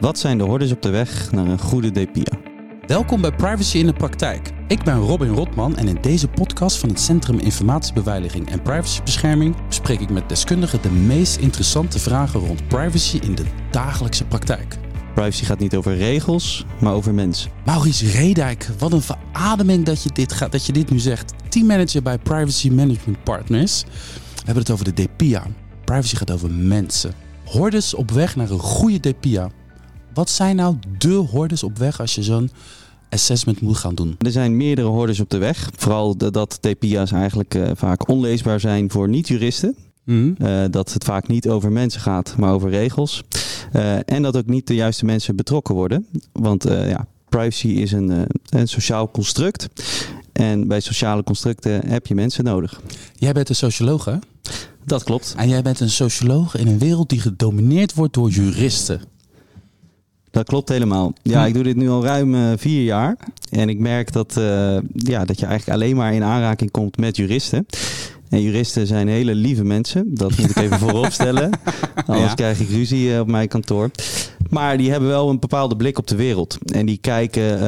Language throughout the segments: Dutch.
Wat zijn de hordes op de weg naar een goede DPIA? Welkom bij Privacy in de Praktijk. Ik ben Robin Rotman en in deze podcast van het Centrum Informatiebeveiliging en Privacybescherming bespreek ik met deskundigen de meest interessante vragen rond privacy in de dagelijkse praktijk. Privacy gaat niet over regels, maar over mensen. Maurice Redijk, wat een verademing dat je dit, gaat, dat je dit nu zegt. Teammanager bij Privacy Management Partners. We hebben het over de DPIA. Privacy gaat over mensen. Hordes op weg naar een goede DPIA. Wat zijn nou de hordes op weg als je zo'n assessment moet gaan doen? Er zijn meerdere hordes op de weg. Vooral dat DPIA's eigenlijk eh, vaak onleesbaar zijn voor niet-juristen. Mhm. Eh, dat het vaak niet over mensen gaat, maar over regels. Eh, en dat ook niet de juiste mensen betrokken worden. Want ja, privacy is een, een sociaal construct. En bij sociale constructen heb je mensen nodig. Jij bent een socioloog, hè? Dat klopt. En jij bent een socioloog in een wereld die gedomineerd wordt door juristen. Dat klopt helemaal. Ja, Hm. ik doe dit nu al ruim eh, vier jaar. En ik merk dat, eh, ja, dat je eigenlijk alleen maar in aanraking komt met juristen. En juristen zijn hele lieve mensen. Dat moet ik even voorop stellen. Anders Ja. krijg ik ruzie eh, op mijn kantoor. Maar die hebben wel een bepaalde blik op de wereld. En die kijken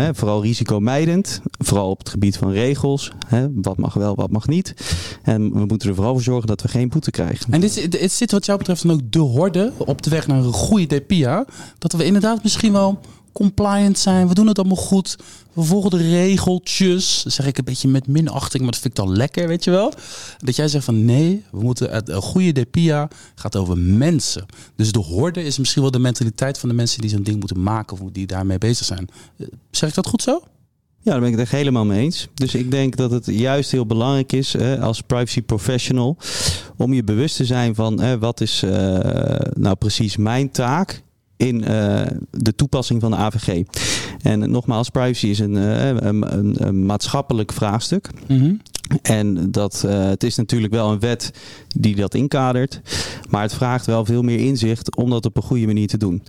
hè, vooral risicomijdend. Vooral op het gebied van regels. Hè, wat mag wel, wat mag niet. En we moeten er vooral voor zorgen dat we geen boete krijgen. En dit, zit wat jou betreft dan ook de horde op de weg naar een goede DPIA. Dat we inderdaad misschien wel compliant zijn. We doen het allemaal goed. We volgen de regeltjes. Dat zeg ik een beetje met minachting, maar dat vind ik dan lekker, weet je wel. Dat jij zegt van nee, we moeten het, een goede DPIA gaat over mensen. Dus de horde is misschien wel de mentaliteit van de mensen die zo'n ding moeten maken of die daarmee bezig zijn. Eh, Zeg ik dat goed zo? Ja, daar ben ik het echt helemaal mee eens. Dus ik denk dat het juist heel belangrijk is hè, als privacy professional om je bewust te zijn van hè, wat is eh, nou precies mijn taak in eh, de toepassing van de AVG. En nogmaals, privacy is een, eh, een, een, een maatschappelijk vraagstuk. En dat, eh, het is natuurlijk wel een wet die dat inkadert. Maar het vraagt wel veel meer inzicht om dat op een goede manier te doen.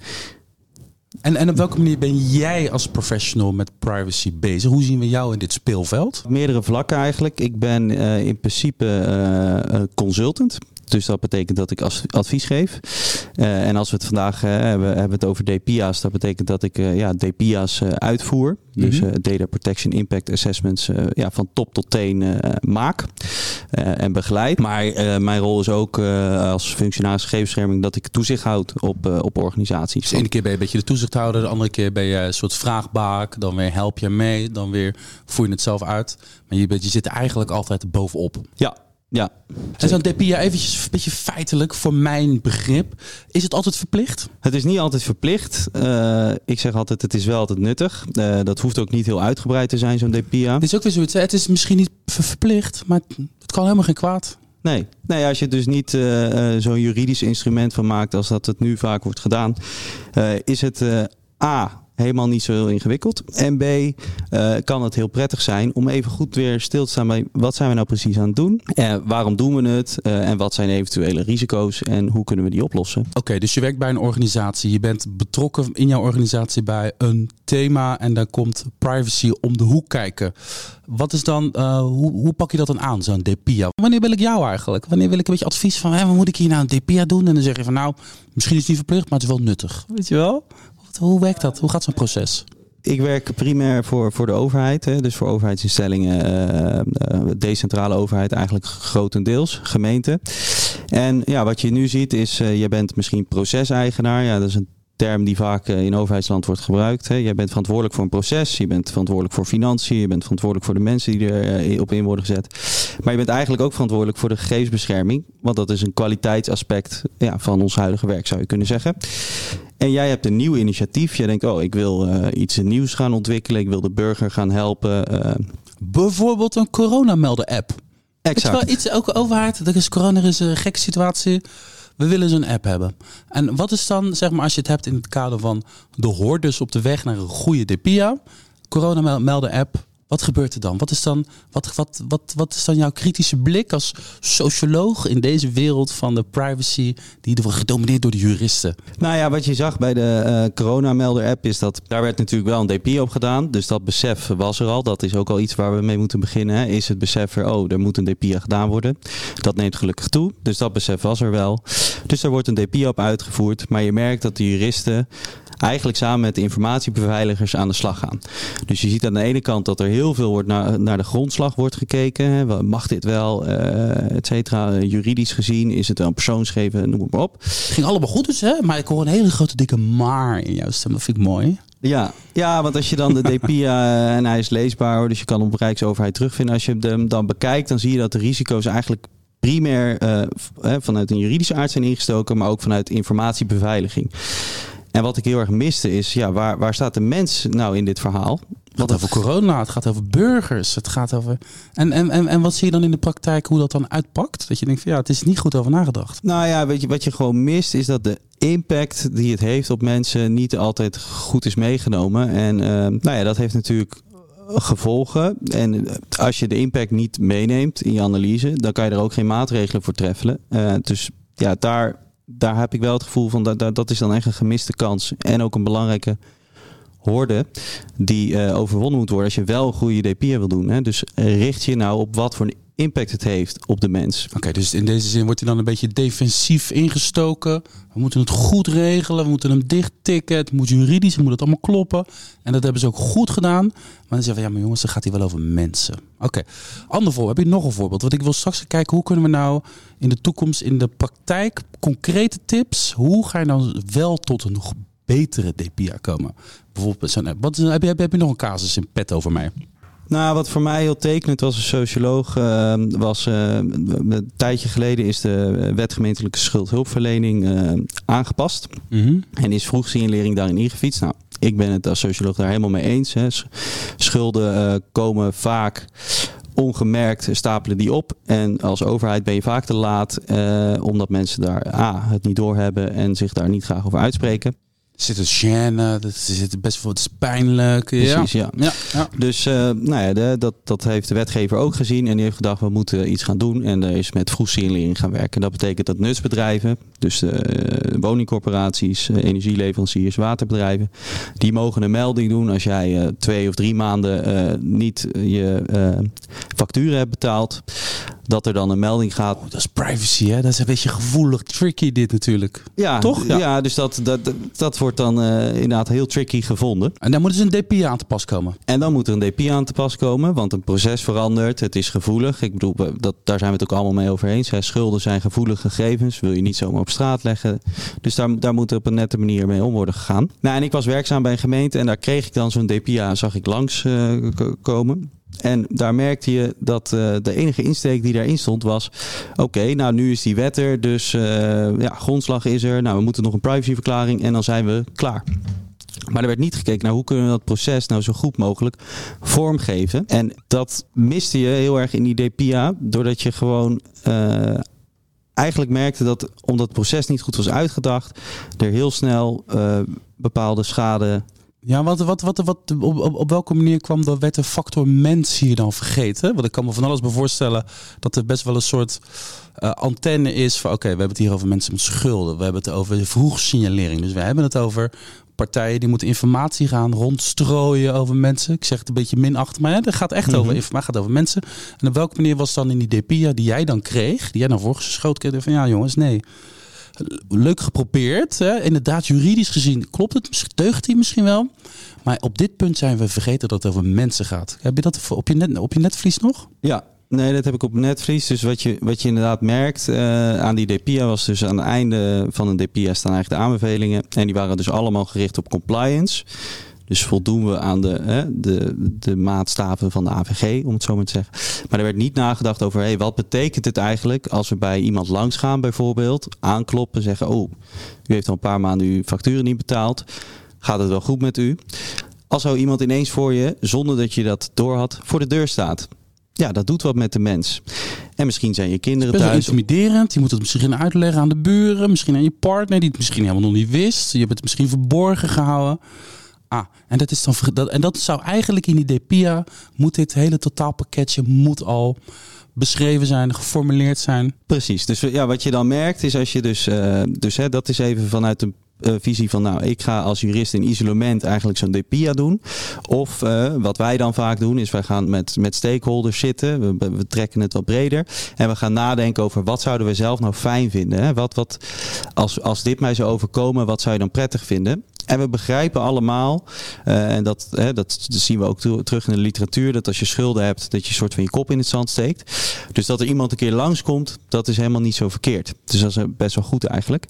En, en op welke manier ben jij als professional met privacy bezig? Hoe zien we jou in dit speelveld? Meerdere vlakken eigenlijk. Ik ben in principe consultant. Dus dat betekent dat ik as- advies geef. Eh, en als we het vandaag eh, hebben, hebben we het over DPIA's. Dat betekent dat ik eh, ja, DPIA's uitvoer. Dus Mhm. Data Protection Impact Assessments ja, van top tot teen maak en begeleid. Maar mijn rol is ook als functionaris gegevensbescherming dat ik toezicht houd op, op organisaties. Dus de ene keer ben je een beetje de toezichthouder, de andere keer ben je een soort vraagbaak, dan weer help je mee, dan weer voer je het zelf uit. Maar je, bent, je zit eigenlijk altijd bovenop. Ja, ja. En zo'n DPIA, eventjes een beetje feitelijk voor mijn begrip, is het altijd verplicht? Het is niet altijd verplicht. Eh, ik zeg altijd, het is wel altijd nuttig. Eh, dat hoeft ook niet heel uitgebreid te zijn, zo'n DPIA. Het is ook weer zoiets, hè, het is misschien niet ver- verplicht, maar het kan helemaal geen kwaad. Nee. nee, als je dus niet eh, zo'n juridisch instrument van maakt als dat het nu vaak wordt gedaan, is het A. Helemaal niet zo heel ingewikkeld. En B. eh, kan het heel prettig zijn om even goed weer stil te staan bij wat zijn we nou precies aan het doen? Eh, waarom doen we het? Eh, en wat zijn eventuele risico's? En hoe kunnen we die oplossen? Oké, dus je werkt bij een organisatie, je bent betrokken in jouw organisatie bij een thema en daar komt privacy om de hoek kijken. Wat is dan, eh, hoe, hoe pak je dat dan aan, zo'n DPIA? Wanneer wil ik jou eigenlijk? Wanneer wil ik een beetje advies van, hè, wat moet ik hier nou een DPIA doen? En dan zeg je van, nou, misschien is het niet verplicht, maar het is wel nuttig. Weet je wel? Hoe werkt dat? Hoe gaat zo'n proces? Ik werk primair voor, voor de overheid, hè, dus voor overheidsinstellingen, eh, eh, decentrale overheid eigenlijk grotendeels, gemeente. En ja, wat je nu ziet is, eh, je bent misschien proceseigenaar. Ja, dat is een term die vaak eh, in overheidsland wordt gebruikt. Hè. Je bent verantwoordelijk voor een proces, je bent verantwoordelijk voor financiën, je bent verantwoordelijk voor de mensen die er eh, op in worden gezet. Maar je bent eigenlijk ook verantwoordelijk voor de gegevensbescherming, want dat is een kwaliteitsaspect ja, van ons huidige werk, zou je kunnen zeggen. En jij hebt een nieuw initiatief. Je denkt, oh, ik wil eh, iets nieuws gaan ontwikkelen. Ik wil de burger gaan helpen. Bijvoorbeeld een coronamelden-app. Je exact. wel, iets, ook overheid, er is corona, er is een gekke situatie. We willen zo'n app hebben. En wat is dan, zeg maar, als je het hebt in het kader van de hordes op de weg naar een goede DPIA, corona melden app, wat gebeurt er dan? Wat is dan, wat, wat, wat, wat is dan jouw kritische blik als socioloog in deze wereld van de privacy die wordt gedomineerd door de juristen? Nou ja, wat je zag bij de eh coronamelder-app is dat daar werd natuurlijk wel een DP op gedaan. Dus dat besef was er al. Dat is ook al iets waar we mee moeten beginnen. Hè. Is het besef er, oh, er moet een DP gedaan worden. Dat neemt gelukkig toe. Dus dat besef was er wel. Dus er wordt een DP op uitgevoerd. Maar je merkt dat de juristen eigenlijk samen met de informatiebeveiligers aan de slag gaan. Dus je ziet aan de ene kant dat er heel veel wordt naar, naar de grondslag wordt gekeken. Hè. Mag dit wel, uh, et cetera. Juridisch gezien is het een persoonsgeven, noem maar op. Ging allemaal goed dus, hè? Maar ik hoor een hele grote dikke maar in jouw stem. Dat vind ik mooi. Ja, ja, want als je dan de DPIA en hij is leesbaar, dus je kan op Rijksoverheid terugvinden. Als je hem dan bekijkt, dan zie je dat de risico's eigenlijk primair uh, vanuit een juridische aard zijn ingestoken, maar ook vanuit informatiebeveiliging. En wat ik heel erg miste is, ja, waar, waar staat de mens nou in dit verhaal? Het gaat over corona, het gaat over burgers, het gaat over... En, en, en, en wat zie je dan in de praktijk hoe dat dan uitpakt? Dat je denkt van ja, het is niet goed over nagedacht. Nou ja, weet je, wat je gewoon mist is dat de impact die het heeft op mensen niet altijd goed is meegenomen. En uh, nou ja, dat heeft natuurlijk gevolgen. En als je de impact niet meeneemt in je analyse, dan kan je er ook geen maatregelen voor treffen. Uh, dus ja, daar, daar heb ik wel het gevoel van dat, dat is dan echt een gemiste kans. En ook een belangrijke hoorde die uh, overwonnen moet worden als je wel een goede DPR wil doen. Hè. Dus richt je nou op wat voor impact het heeft op de mens. Oké, dus in deze zin wordt hij dan een beetje defensief ingestoken. We moeten het goed regelen, we moeten hem dicht tikken. Het moet juridisch, het moet het allemaal kloppen. En dat hebben ze ook goed gedaan. Maar dan zeggen we, ja maar jongens, dan gaat hij wel over mensen. Oké, ander voorbeeld. Heb je nog een voorbeeld? Want ik wil straks kijken, hoe kunnen we nou in de toekomst, in de praktijk, concrete tips. Hoe ga je dan wel tot een betere DPA komen? Bijvoorbeeld, wat, heb, je, heb je nog een casus in pet over mij? Nou, wat voor mij heel tekenend was als socioloog, uh, was uh, een tijdje geleden is de wet gemeentelijke schuldhulpverlening uh, aangepast. Mm -hmm. En is vroegsignalering daarin ingefietst. Nou, ik ben het als socioloog daar helemaal mee eens. Hè. Schulden komen vaak ongemerkt stapelen die op. En als overheid ben je vaak te laat, omdat mensen daar A, het niet doorhebben en zich daar niet graag over uitspreken zit het gêne, dat zit best wel, het is pijnlijk. Precies, ja. ja. ja, Dus uh, nou ja, de, dat, dat heeft de wetgever ook gezien en die heeft gedacht we moeten iets gaan doen en er is met vroegsignalering gaan werken. Dat betekent dat nutsbedrijven, dus uh, woningcorporaties, uh, energieleveranciers, waterbedrijven, die mogen een melding doen als jij twee of drie maanden niet je facturen hebt betaald dat er dan een melding gaat. Oh, dat is privacy, hè? Dat is een beetje gevoelig, tricky dit natuurlijk. Ja, toch? Ja, ja dus dat, dat, dat wordt dan uh, inderdaad heel tricky gevonden. En dan moet dus een DP aan te pas komen. En dan moet er een DP aan te pas komen, want een proces verandert. Het is gevoelig. Ik bedoel, dat, daar zijn we het ook allemaal mee over eens. Hè. Schulden zijn gevoelige gegevens, wil je niet zomaar op straat leggen. Dus daar, daar moet er op een nette manier mee om worden gegaan. Nou, en ik was werkzaam bij een gemeente en daar kreeg ik dan zo'n DPA, zag ik langs uh, komen. En daar merkte je dat uh, de enige insteek die daarin stond was: oké, nou nu is die wet er, dus uh, ja, grondslag is er. Nou, we moeten nog een privacyverklaring en dan zijn we klaar. Maar er werd niet gekeken naar hoe kunnen we dat proces nou zo goed mogelijk vormgeven. En dat miste je heel erg in die DPA, doordat je gewoon uh, eigenlijk merkte dat omdat het proces niet goed was uitgedacht, er heel snel bepaalde schade ja, wat, wat, wat, wat, op, op, op welke manier kwam de wet de factor mens hier dan vergeten? Want ik kan me van alles bij voorstellen dat er best wel een soort uh, antenne is van oké, we hebben het hier over mensen met schulden. We hebben het over vroegsignalering. Dus we hebben het over partijen die moeten informatie gaan rondstrooien over mensen. Ik zeg het een beetje minacht, maar het gaat echt mm -hmm. over informatie, gaat over mensen. En op welke manier was dan in die DPIA die jij dan kreeg, die jij dan voorgeschoten kreeg, van ja jongens, nee leuk geprobeerd. Hè? Inderdaad, juridisch gezien klopt het, deugt hij misschien wel. Maar op dit punt zijn we vergeten dat het over mensen gaat. Heb je dat op je, net, op je netvlies nog? Ja, Nee, dat heb ik op netvlies. Dus wat je, wat je inderdaad merkt uh, aan die DPIA was dus aan het einde van een DPIA staan eigenlijk de aanbevelingen. En die waren dus allemaal gericht op compliance. Dus voldoen we aan de, hè, de, de maatstaven van de AVG, om het zo maar te zeggen. Maar er werd niet nagedacht over, hey, wat betekent het eigenlijk als we bij iemand langs gaan bijvoorbeeld, aankloppen, zeggen, oh, u heeft al een paar maanden uw facturen niet betaald. Gaat het wel goed met u? Als zo iemand ineens voor je, zonder dat je dat doorhad, voor de deur staat. Ja, dat doet wat met de mens. En misschien zijn je kinderen het thuis. intimiderend. Je moet het misschien uitleggen aan de buren. Misschien aan je partner die het misschien helemaal nog niet wist. Je hebt het misschien verborgen gehouden. Ah, en dat, is dan, dat, en dat zou eigenlijk in die DPIA, moet dit hele totaalpakketje moet al beschreven zijn, geformuleerd zijn. Precies. Dus ja, wat je dan merkt is als je dus, uh, dus hè, dat is even vanuit de uh, visie van, nou, ik ga als jurist in isolement eigenlijk zo'n DPIA doen. Of uh, wat wij dan vaak doen, is wij gaan met, met stakeholders zitten. We, we, trekken het wat breder. En we gaan nadenken over wat zouden we zelf nou fijn vinden. Hè? Wat, wat, als, als dit mij zou overkomen, wat zou je dan prettig vinden? En we begrijpen allemaal, uh, en dat, hè, dat zien we ook terug in de literatuur, dat als je schulden hebt, dat je een soort van je kop in het zand steekt. Dus dat er iemand een keer langskomt, dat is helemaal niet zo verkeerd. Dus dat is best wel goed eigenlijk.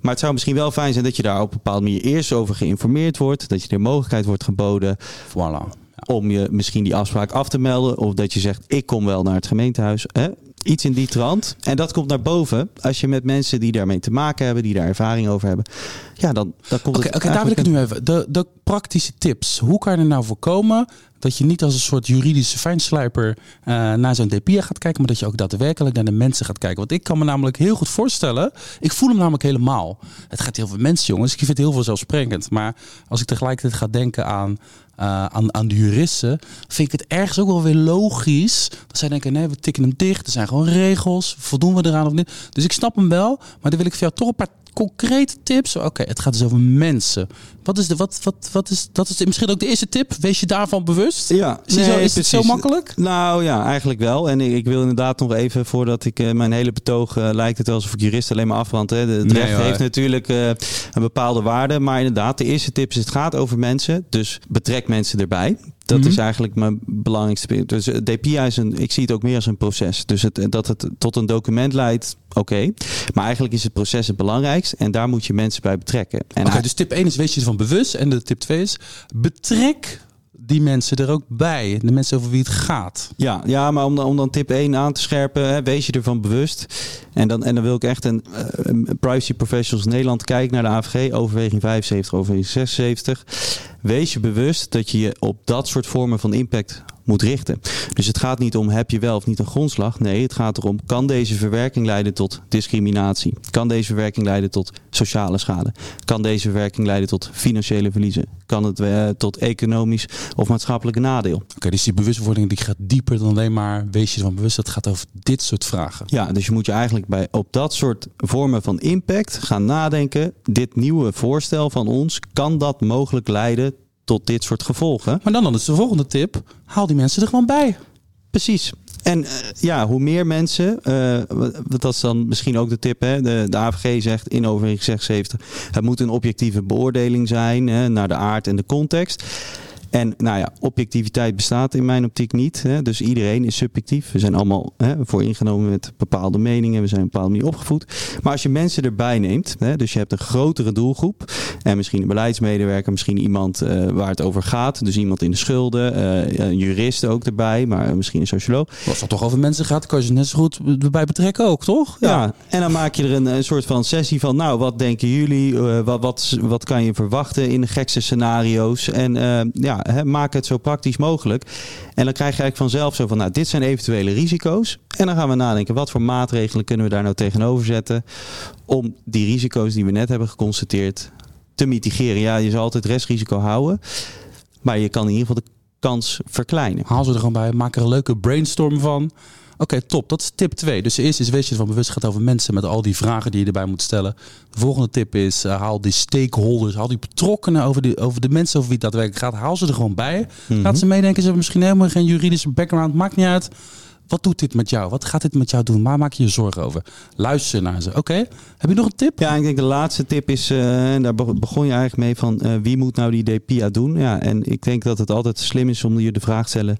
Maar het zou misschien wel fijn zijn dat je daar op een bepaalde manier eerst over geïnformeerd wordt. Dat je de mogelijkheid wordt geboden. Voilà. Om je misschien die afspraak af te melden. Of dat je zegt, ik kom wel naar het gemeentehuis. Hè? Iets in die trant. En dat komt naar boven als je met mensen die daarmee te maken hebben, die daar ervaring over hebben. Ja, dan, dan komt het. oké, daar wil ik het nu even. De, de praktische tips. Hoe kan je er nou voorkomen dat je niet als een soort juridische fijnslijper uh, naar zo'n DPA gaat kijken, maar dat je ook daadwerkelijk naar de mensen gaat kijken. Want ik kan me namelijk heel goed voorstellen, ik voel hem namelijk helemaal. Het gaat heel veel mensen, jongens. Ik vind het heel veel zelfsprekend. Maar als ik tegelijkertijd ga denken aan uh, aan, aan de juristen, vind ik het ergens ook wel weer logisch. Dat zij denken, nee, we tikken hem dicht. Er zijn gewoon regels. Voldoen we eraan of niet? Dus ik snap hem wel. Maar dan wil ik voor jou toch een paar concrete tips. Oké, het gaat dus over mensen. Wat is de, wat, wat, wat is, dat is misschien ook de eerste tip. Wees je daarvan bewust? Ja, nee, zo, is het zo makkelijk? Nou ja, eigenlijk wel. En ik, ik wil inderdaad nog even, voordat ik uh, mijn hele betoog, uh, lijkt het wel alsof ik jurist alleen maar afbrand. Hè. Het recht heeft natuurlijk uh, een bepaalde waarde. Maar inderdaad, de eerste tip is, het gaat over mensen. Dus betrek mensen erbij. Dat mm -hmm. is eigenlijk mijn belangrijkste. Dus DPA is een, ik zie het ook meer als een proces. Dus het, dat het tot een document leidt, oké. Okay. Maar eigenlijk is het proces het belangrijkst en daar moet je mensen bij betrekken. Oké, okay, dus tip 1 is wees je ervan bewust en de tip 2 is betrek die mensen er ook bij. De mensen over wie het gaat. Ja, ja maar om, om dan tip 1 aan te scherpen, hè, wees je ervan bewust. En dan, en dan wil ik echt een, uh, Privacy Professionals Nederland kijken naar de AVG, overweging 75, overweging 76. Wees je bewust dat je je op dat soort vormen van impact moet richten. Dus het gaat niet om heb je wel of niet een grondslag. Nee, het gaat erom kan deze verwerking leiden tot discriminatie? Kan deze verwerking leiden tot sociale schade? Kan deze verwerking leiden tot financiële verliezen? Kan het uh, tot economisch of maatschappelijke nadeel? Oké, okay, dus die bewustwording die gaat dieper dan alleen maar wees je van bewust. Het gaat over dit soort vragen. Ja, dus je moet je eigenlijk bij op dat soort vormen van impact gaan nadenken. Dit nieuwe voorstel van ons, kan dat mogelijk leiden tot dit soort gevolgen. Maar dan, dan is de volgende tip: haal die mensen er gewoon bij. Precies. En uh, ja, hoe meer mensen, uh, dat is dan misschien ook de tip, hè? De, de AVG zegt in overweging 76, het moet een objectieve beoordeling zijn hè, naar de aard en de context. En nou ja, objectiviteit bestaat in mijn optiek niet. Hè? Dus iedereen is subjectief. We zijn allemaal hè, voor ingenomen met bepaalde meningen. We zijn op een bepaalde manier opgevoed. Maar als je mensen erbij neemt, hè, dus je hebt een grotere doelgroep. En misschien een beleidsmedewerker, misschien iemand uh, waar het over gaat. Dus iemand in de schulden, uh, een jurist ook erbij, maar misschien een socioloog. Als het toch over mensen gaat, kan je ze net zo goed erbij betrekken ook, toch? Ja, ja. en dan maak je er een, een, soort van sessie van, nou, wat denken jullie? Uh, wat, wat, wat kan je verwachten in de gekste scenario's? En ja, Maak het zo praktisch mogelijk. En dan krijg je eigenlijk vanzelf zo van, nou, dit zijn eventuele risico's. En dan gaan we nadenken, wat voor maatregelen kunnen we daar nou tegenover zetten om die risico's die we net hebben geconstateerd te mitigeren. Ja, je zal altijd restrisico houden, maar je kan in ieder geval de kans verkleinen. Haal ze er gewoon bij, maak er een leuke brainstorm van. Oké, okay, top. Dat is tip 2. Dus eerst is wees je van bewust gaat over mensen met al die vragen die je erbij moet stellen. De volgende tip is uh, haal die stakeholders, haal die betrokkenen over, die, over de mensen over wie het daadwerkelijk gaat. Haal ze er gewoon bij. Mm -hmm. Laat ze meedenken. Ze hebben misschien helemaal geen juridische background. Maakt niet uit. Wat doet dit met jou? Wat gaat dit met jou doen? Waar maak je je zorgen over? Luister naar ze. Oké. Heb je nog een tip? Ja, ik denk de laatste tip is, en daar begon je eigenlijk mee van uh, wie moet nou die DPIA doen? Ja, en ik denk dat het altijd slim is om je de vraag te stellen: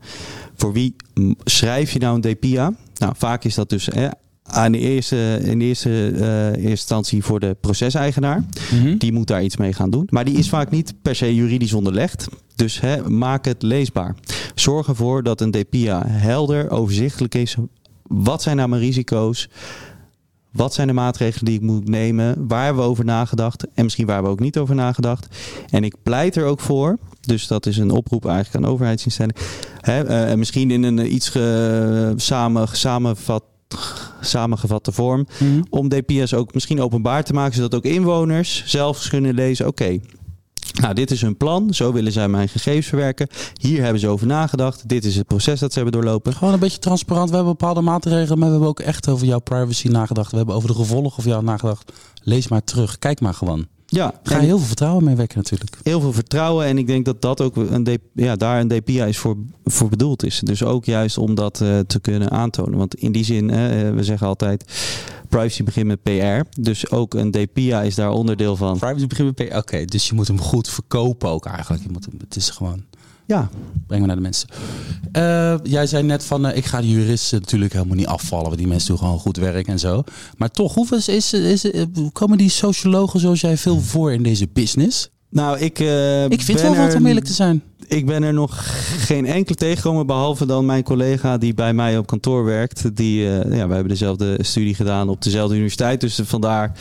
voor wie schrijf je nou een DPIA? Nou, vaak is dat dus aan de eerste, in de eerste uh, instantie voor de proceseigenaar. Mm -hmm. Die moet daar iets mee gaan doen. Maar die is vaak niet per se juridisch onderlegd. Dus hè, maak het leesbaar. Zorg ervoor dat een DPIA helder, overzichtelijk is. Wat zijn nou mijn risico's? Wat zijn de maatregelen die ik moet nemen? Waar hebben we over nagedacht? En misschien waar hebben we ook niet over nagedacht. En ik pleit er ook voor. Dus dat is een oproep eigenlijk aan overheidsinstellingen. Hè, uh, misschien in een iets ge, samen, samenvat samengevatte vorm. Mm -hmm. Om DPS ook misschien openbaar te maken, zodat ook inwoners zelf kunnen lezen: oké. Okay, nou, dit is hun plan. Zo willen zij mijn gegevens verwerken. Hier hebben ze over nagedacht. Dit is het proces dat ze hebben doorlopen. Gewoon een beetje transparant. We hebben bepaalde maatregelen, maar we hebben ook echt over jouw privacy nagedacht. We hebben over de gevolgen of jou nagedacht. Lees maar terug. Kijk maar gewoon. Ja, ga je heel veel vertrouwen mee wekken natuurlijk. Heel veel vertrouwen en ik denk dat dat ook een D, ja, daar een DPI is voor, voor bedoeld is. Dus ook juist om dat uh, te kunnen aantonen. Want in die zin, uh, we zeggen altijd, privacy begint met PR. Dus ook een DPIA is daar onderdeel van. Privacy begint met PR. Oké, dus je moet hem goed verkopen ook eigenlijk. Je moet hem, het is gewoon... Ja, Brengen we naar de mensen. Eh, jij zei net van, eh, ik ga de juristen natuurlijk helemaal niet afvallen. Want die mensen doen gewoon goed werk en zo. Maar toch, hoeveel is, is, is, eh, komen die sociologen zoals jij veel voor in deze business? nou ik. eh, Ik vind wel wat om eerlijk te zijn. Ik ben er nog geen enkele tegengekomen, behalve dan mijn collega die bij mij op kantoor werkt. Die, eh, ja, we hebben dezelfde studie gedaan op dezelfde universiteit, dus vandaar.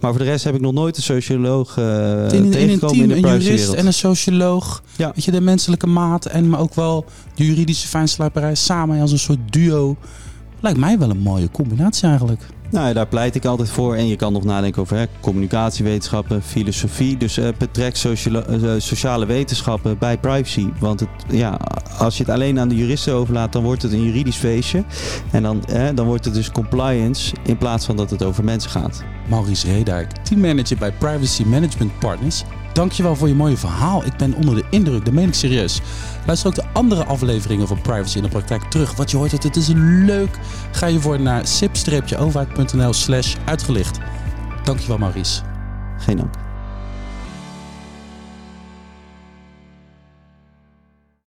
Maar voor de rest heb ik nog nooit een socioloog eh in, in een tegengekomen team in de een jurist en een socioloog. Ja. Weet je, de menselijke maat en maar ook wel de juridische fijnslaperij samen als een soort duo. Lijkt mij wel een mooie combinatie eigenlijk. Nou, daar pleit ik altijd voor. En je kan nog nadenken over hè, communicatiewetenschappen, filosofie. Dus eh betrek sociale, eh, sociale wetenschappen bij privacy. Want het, ja, als je het alleen aan de juristen overlaat, dan wordt het een juridisch feestje. En dan, hè, dan wordt het dus compliance in plaats van dat het over mensen gaat. Maurice Redijk, teammanager bij Privacy Management Partners. Dankjewel voor je mooie verhaal. Ik ben onder de indruk, dat meen ik serieus. Luister ook de andere afleveringen van Privacy in de Praktijk terug. Wat je hoort, het, het is leuk. Ga je voor naar sip-overheid.nl slash uitgelicht. Dankjewel Maurice. Geen dank.